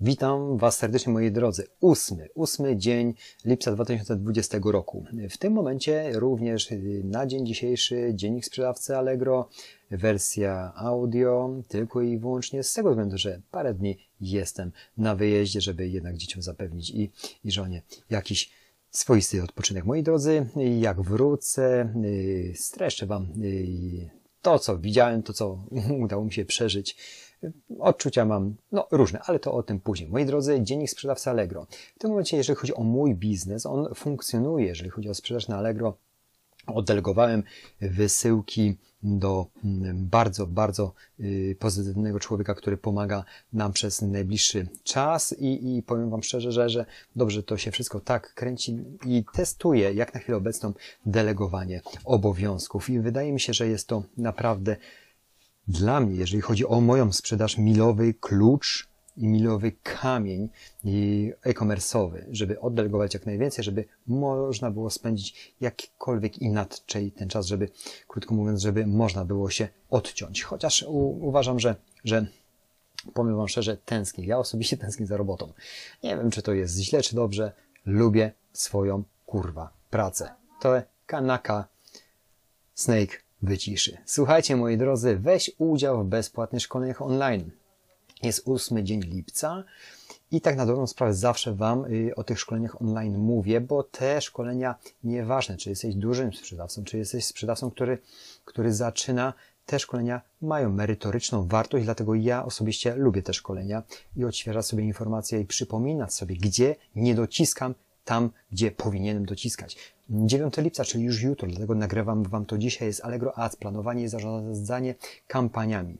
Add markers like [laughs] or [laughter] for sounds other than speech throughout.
Witam Was serdecznie moi drodzy. Ósmy, ósmy dzień lipca 2020 roku. W tym momencie również na dzień dzisiejszy dziennik sprzedawcy Allegro, wersja audio, tylko i wyłącznie z tego względu, że parę dni jestem na wyjeździe, żeby jednak dzieciom zapewnić i, i żonie jakiś swoisty odpoczynek. Moi drodzy, jak wrócę, streszczę Wam y, to, co widziałem, to, co [laughs] udało mi się przeżyć Odczucia mam no, różne, ale to o tym później. Moi drodzy, dziennik sprzedawca Allegro. W tym momencie, jeżeli chodzi o mój biznes, on funkcjonuje, jeżeli chodzi o sprzedaż na Allegro. Oddelegowałem wysyłki do mm, bardzo, bardzo y, pozytywnego człowieka, który pomaga nam przez najbliższy czas i, i powiem Wam szczerze, że, że dobrze to się wszystko tak kręci i testuję jak na chwilę obecną delegowanie obowiązków i wydaje mi się, że jest to naprawdę dla mnie, jeżeli chodzi o moją sprzedaż, milowy klucz i milowy kamień e-commerce'owy, żeby oddelegować jak najwięcej, żeby można było spędzić jakkolwiek inaczej ten czas, żeby, krótko mówiąc, żeby można było się odciąć. Chociaż u, uważam, że, że powiem Wam szczerze, tęsknię. Ja osobiście tęsknię za robotą. Nie wiem, czy to jest źle, czy dobrze. Lubię swoją kurwa pracę. To kanaka Snake wyciszy. Słuchajcie, moi drodzy, weź udział w bezpłatnych szkoleniach online. Jest 8 dzień lipca i tak na dobrą sprawę zawsze Wam y, o tych szkoleniach online mówię, bo te szkolenia, nieważne czy jesteś dużym sprzedawcą, czy jesteś sprzedawcą, który, który zaczyna, te szkolenia mają merytoryczną wartość, dlatego ja osobiście lubię te szkolenia i odświeżać sobie informacje i przypominać sobie, gdzie nie dociskam tam, gdzie powinienem dociskać. 9 lipca, czyli już jutro, dlatego nagrywam Wam to dzisiaj, jest Allegro Ads, planowanie i zarządzanie kampaniami.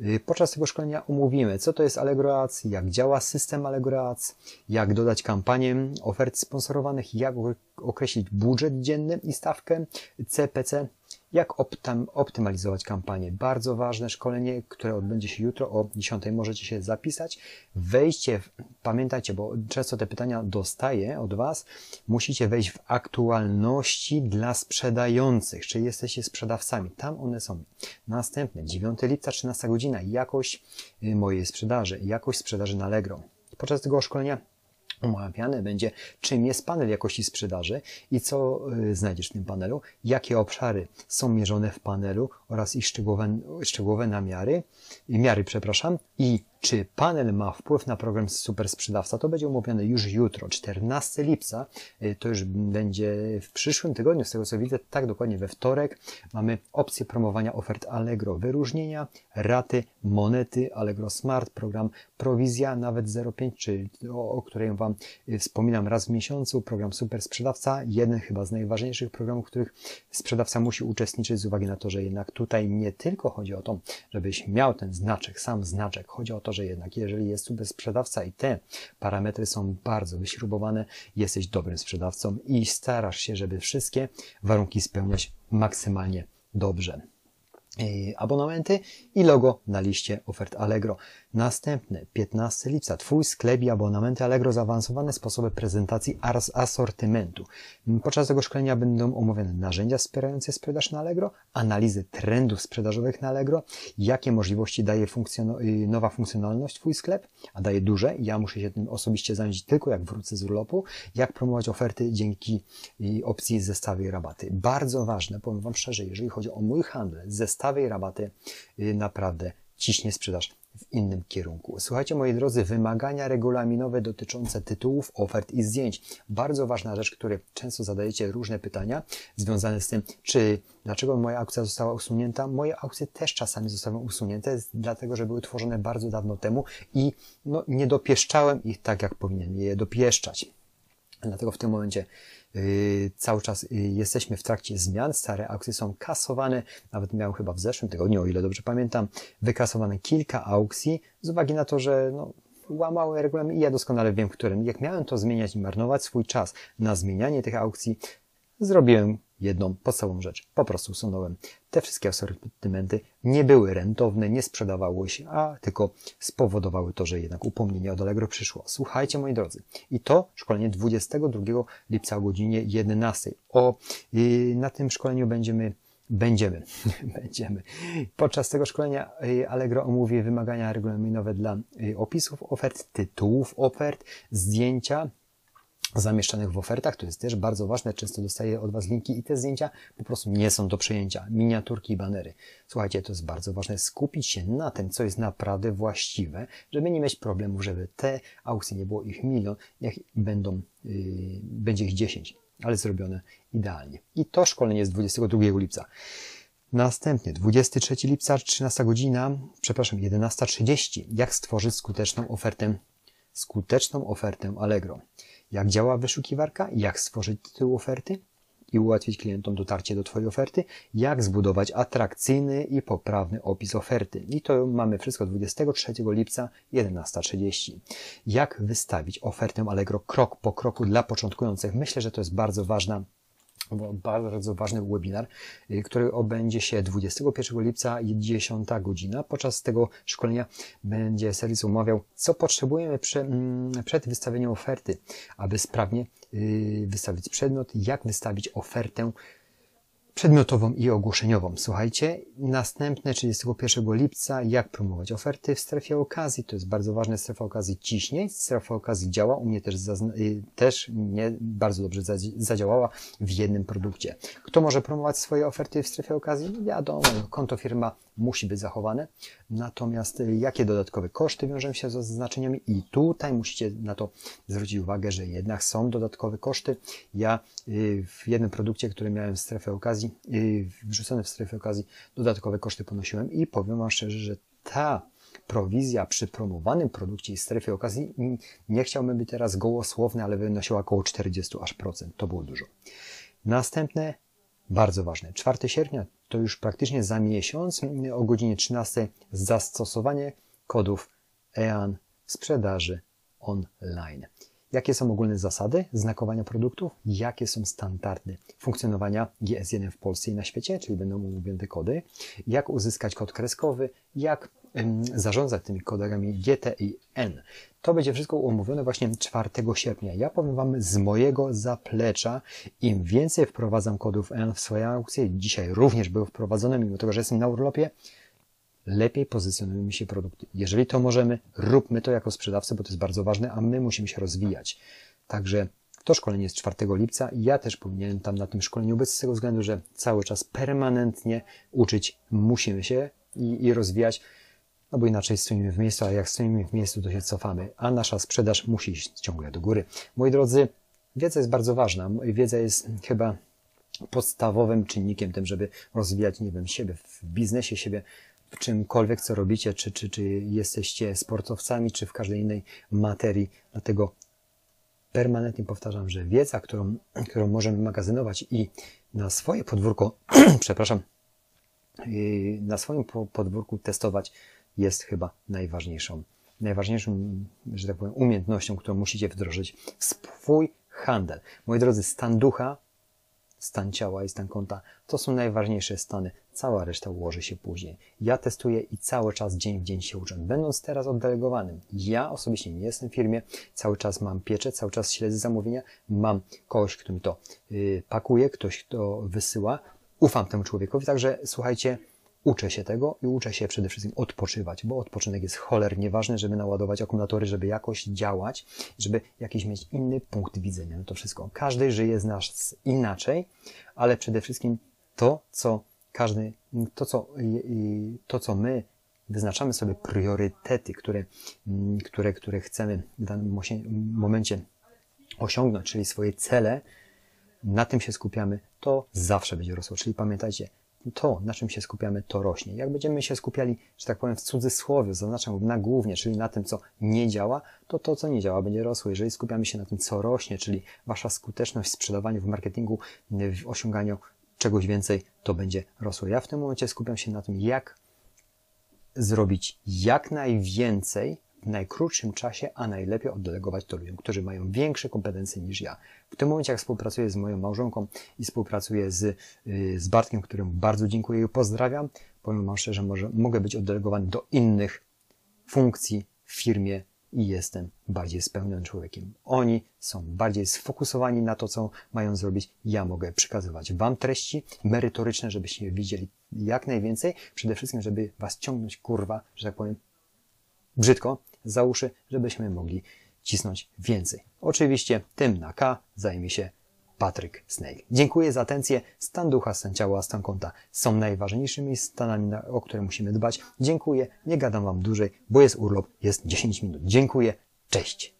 Y, podczas tego szkolenia omówimy, co to jest Allegro Ads, jak działa system Allegro Ads, jak dodać kampanię ofert sponsorowanych, jak określić budżet dzienny i stawkę CPC, jak optam, optymalizować kampanię. Bardzo ważne szkolenie, które odbędzie się jutro o 10. Możecie się zapisać. Wejście, w, pamiętajcie, bo często te pytania dostaję od Was. Musicie wejść w aktualności dla sprzedających, czyli jesteście sprzedawcami. Tam one są. Następne, 9 lipca, 13 godzina, jakość y, mojej sprzedaży, jakość sprzedaży na Allegro. Podczas tego szkolenia omawiane będzie, czym jest panel jakości sprzedaży i co y, znajdziesz w tym panelu, jakie obszary są mierzone w panelu oraz ich szczegółowe, szczegółowe namiary, miary, przepraszam, i czy panel ma wpływ na program Super Sprzedawca? To będzie omówione już jutro, 14 lipca. Y, to już będzie w przyszłym tygodniu, z tego co widzę, tak dokładnie we wtorek. Mamy opcję promowania ofert Allegro, wyróżnienia, raty, monety, Allegro Smart, program prowizja nawet 0,5, czy o, o której Wam y, wspominam raz w miesiącu, program Super Sprzedawca, jeden chyba z najważniejszych programów, w których sprzedawca musi uczestniczyć z uwagi na to, że jednak tutaj nie tylko chodzi o to, żebyś miał ten znaczek, sam znaczek, chodzi o to, że jednak jeżeli jest super sprzedawca i te parametry są bardzo wyśrubowane, jesteś dobrym sprzedawcą i starasz się, żeby wszystkie warunki spełniać maksymalnie dobrze. E, abonamenty i logo na liście ofert Allegro. Następny, 15 lipca, Twój sklep i abonamenty Allegro, zaawansowane sposoby prezentacji asortymentu. Podczas tego szkolenia będą omawiane narzędzia wspierające sprzedaż na Allegro, analizy trendów sprzedażowych na Allegro, jakie możliwości daje y, nowa funkcjonalność Twój sklep, a daje duże. Ja muszę się tym osobiście zająć tylko jak wrócę z urlopu, jak promować oferty dzięki y, opcji zestawy i rabaty. Bardzo ważne, powiem Wam szczerze, jeżeli chodzi o mój handel, zestawy i rabaty, y, naprawdę ciśnie sprzedaż w innym kierunku. Słuchajcie, moi drodzy, wymagania regulaminowe dotyczące tytułów, ofert i zdjęć. Bardzo ważna rzecz, które często zadajecie różne pytania związane z tym, czy dlaczego moja aukcja została usunięta. Moje aukcje też czasami zostały usunięte, dlatego że były tworzone bardzo dawno temu i no, nie dopieszczałem ich tak, jak powinien je dopieszczać. Dlatego w tym momencie yy, cały czas yy, jesteśmy w trakcie zmian. Stare aukcje są kasowane. Nawet miałem chyba w zeszłym tygodniu, o ile dobrze pamiętam, wykasowane kilka aukcji z uwagi na to, że no, łamały regulamin i ja doskonale wiem, którym. Jak miałem to zmieniać i marnować swój czas na zmienianie tych aukcji, zrobiłem jedną podstawową rzecz. Po prostu usunąłem. Te wszystkie asortymenty nie były rentowne, nie sprzedawały się, a tylko spowodowały to, że jednak upomnienie od Allegro przyszło. Słuchajcie, moi drodzy. I to szkolenie 22 lipca o godzinie 11. O, na tym szkoleniu będziemy Będziemy, [laughs] będziemy. Podczas tego szkolenia y, Allegro omówi wymagania regulaminowe dla y, opisów ofert, tytułów ofert, zdjęcia zamieszczanych w ofertach. To jest też bardzo ważne. Często dostaję od Was linki i te zdjęcia po prostu nie są do przejęcia. Miniaturki i banery. Słuchajcie, to jest bardzo ważne. Skupić się na tym, co jest naprawdę właściwe, żeby nie mieć problemów, żeby te aukcje nie było ich milion, jak będą, yy, będzie ich 10 ale zrobione idealnie. I to szkolenie jest 22 lipca. Następnie 23 lipca, 13 godzina, przepraszam, 11.30. Jak stworzyć skuteczną ofertę, skuteczną ofertę Allegro. Jak działa wyszukiwarka, jak stworzyć tytuł oferty, i ułatwić klientom dotarcie do Twojej oferty, jak zbudować atrakcyjny i poprawny opis oferty. I to mamy wszystko 23 lipca 11.30. Jak wystawić ofertę Allegro krok po kroku dla początkujących? Myślę, że to jest bardzo ważna bardzo ważny webinar, y, który odbędzie się 21 lipca 10 godzina. Podczas tego szkolenia będzie serwis omawiał, co potrzebujemy mm, przed wystawieniem oferty, aby sprawnie y, wystawić przedmiot, jak wystawić ofertę przedmiotową i ogłoszeniową. Słuchajcie, następne 31 lipca, jak promować oferty w strefie okazji. To jest bardzo ważne, strefa okazji ciśnie, strefa okazji działa, u mnie też, y, też bardzo dobrze zadziałała w jednym produkcie. Kto może promować swoje oferty w strefie okazji? No wiadomo, konto firma musi być zachowane. Natomiast y, jakie dodatkowe koszty wiążą się z zaznaczeniami? I tutaj musicie na to zwrócić uwagę, że jednak są dodatkowe koszty. Ja y, w jednym produkcie, który miałem w strefie okazji, y, wrzucony w strefie okazji, dodatkowe koszty ponosiłem i powiem Wam szczerze, że ta prowizja przy promowanym produkcie i strefie okazji, nie chciałbym być teraz gołosłowny, ale wynosiła około 40 aż procent. To było dużo. Następne bardzo ważne. 4 sierpnia to już praktycznie za miesiąc o godzinie 13 zastosowanie kodów EAN sprzedaży online. Jakie są ogólne zasady znakowania produktów? Jakie są standardy funkcjonowania GS1 w Polsce i na świecie, czyli będą omówione kody? Jak uzyskać kod kreskowy? Jak zarządzać tymi kodami GT i N. To będzie wszystko omówione właśnie 4 sierpnia. Ja powiem Wam z mojego zaplecza, im więcej wprowadzam kodów N w swoje aukcje, dzisiaj również były wprowadzone, mimo tego, że jestem na urlopie, lepiej pozycjonujemy się produkty. Jeżeli to możemy, róbmy to jako sprzedawcy, bo to jest bardzo ważne, a my musimy się rozwijać. Także to szkolenie jest 4 lipca i ja też powinienem tam na tym szkoleniu być z tego względu, że cały czas permanentnie uczyć musimy się i, i rozwijać no bo inaczej stoimy w miejscu, a jak stoimy w miejscu, to się cofamy, a nasza sprzedaż musi iść ciągle do góry. Moi drodzy, wiedza jest bardzo ważna. Wiedza jest chyba podstawowym czynnikiem tym, żeby rozwijać, nie wiem, siebie w biznesie, siebie w czymkolwiek, co robicie, czy, czy, czy jesteście sportowcami, czy w każdej innej materii. Dlatego permanentnie powtarzam, że wiedza, którą, którą możemy magazynować i na swoje podwórko, [clears throat] przepraszam, na swoim podwórku testować, jest chyba najważniejszą, najważniejszą, że tak powiem, umiejętnością, którą musicie wdrożyć w swój handel. Moi drodzy, stan ducha, stan ciała i stan konta to są najważniejsze stany. Cała reszta ułoży się później. Ja testuję i cały czas dzień w dzień się uczę. Będąc teraz oddelegowanym, ja osobiście nie jestem w firmie, cały czas mam pieczę, cały czas śledzę zamówienia, mam kogoś, kto mi to yy, pakuje, ktoś, kto wysyła. Ufam temu człowiekowi, także słuchajcie, uczę się tego i uczę się przede wszystkim odpoczywać, bo odpoczynek jest cholernie ważny, żeby naładować akumulatory, żeby jakoś działać, żeby jakiś mieć inny punkt widzenia na to wszystko. Każdy żyje z nas inaczej, ale przede wszystkim to, co każdy, to, co, to, co my wyznaczamy sobie priorytety, które, które, które chcemy w danym momencie osiągnąć, czyli swoje cele, na tym się skupiamy, to zawsze będzie rosło. Czyli pamiętajcie, to, na czym się skupiamy, to rośnie. Jak będziemy się skupiali, że tak powiem, w cudzysłowie, zaznaczam na głównie, czyli na tym, co nie działa, to to, co nie działa, będzie rosło. Jeżeli skupiamy się na tym, co rośnie, czyli wasza skuteczność w sprzedawaniu, w marketingu, w osiąganiu czegoś więcej, to będzie rosło. Ja w tym momencie skupiam się na tym, jak zrobić jak najwięcej w najkrótszym czasie, a najlepiej oddelegować to ludziom, którzy mają większe kompetencje niż ja. W tym momencie, jak współpracuję z moją małżonką i współpracuję z, y, z Bartkiem, któremu bardzo dziękuję i pozdrawiam, powiem Wam szczerze, może mogę być oddelegowany do innych funkcji w firmie i jestem bardziej spełnionym człowiekiem. Oni są bardziej sfokusowani na to, co mają zrobić. Ja mogę przekazywać Wam treści merytoryczne, żebyście widzieli jak najwięcej. Przede wszystkim, żeby Was ciągnąć, kurwa, że tak powiem, brzydko za uszy, żebyśmy mogli cisnąć więcej. Oczywiście tym na K zajmie się Patryk Snake. Dziękuję za atencję. Stan ducha, stan ciała, stan konta są najważniejszymi stanami, o które musimy dbać. Dziękuję. Nie gadam Wam dłużej, bo jest urlop, jest 10 minut. Dziękuję. Cześć.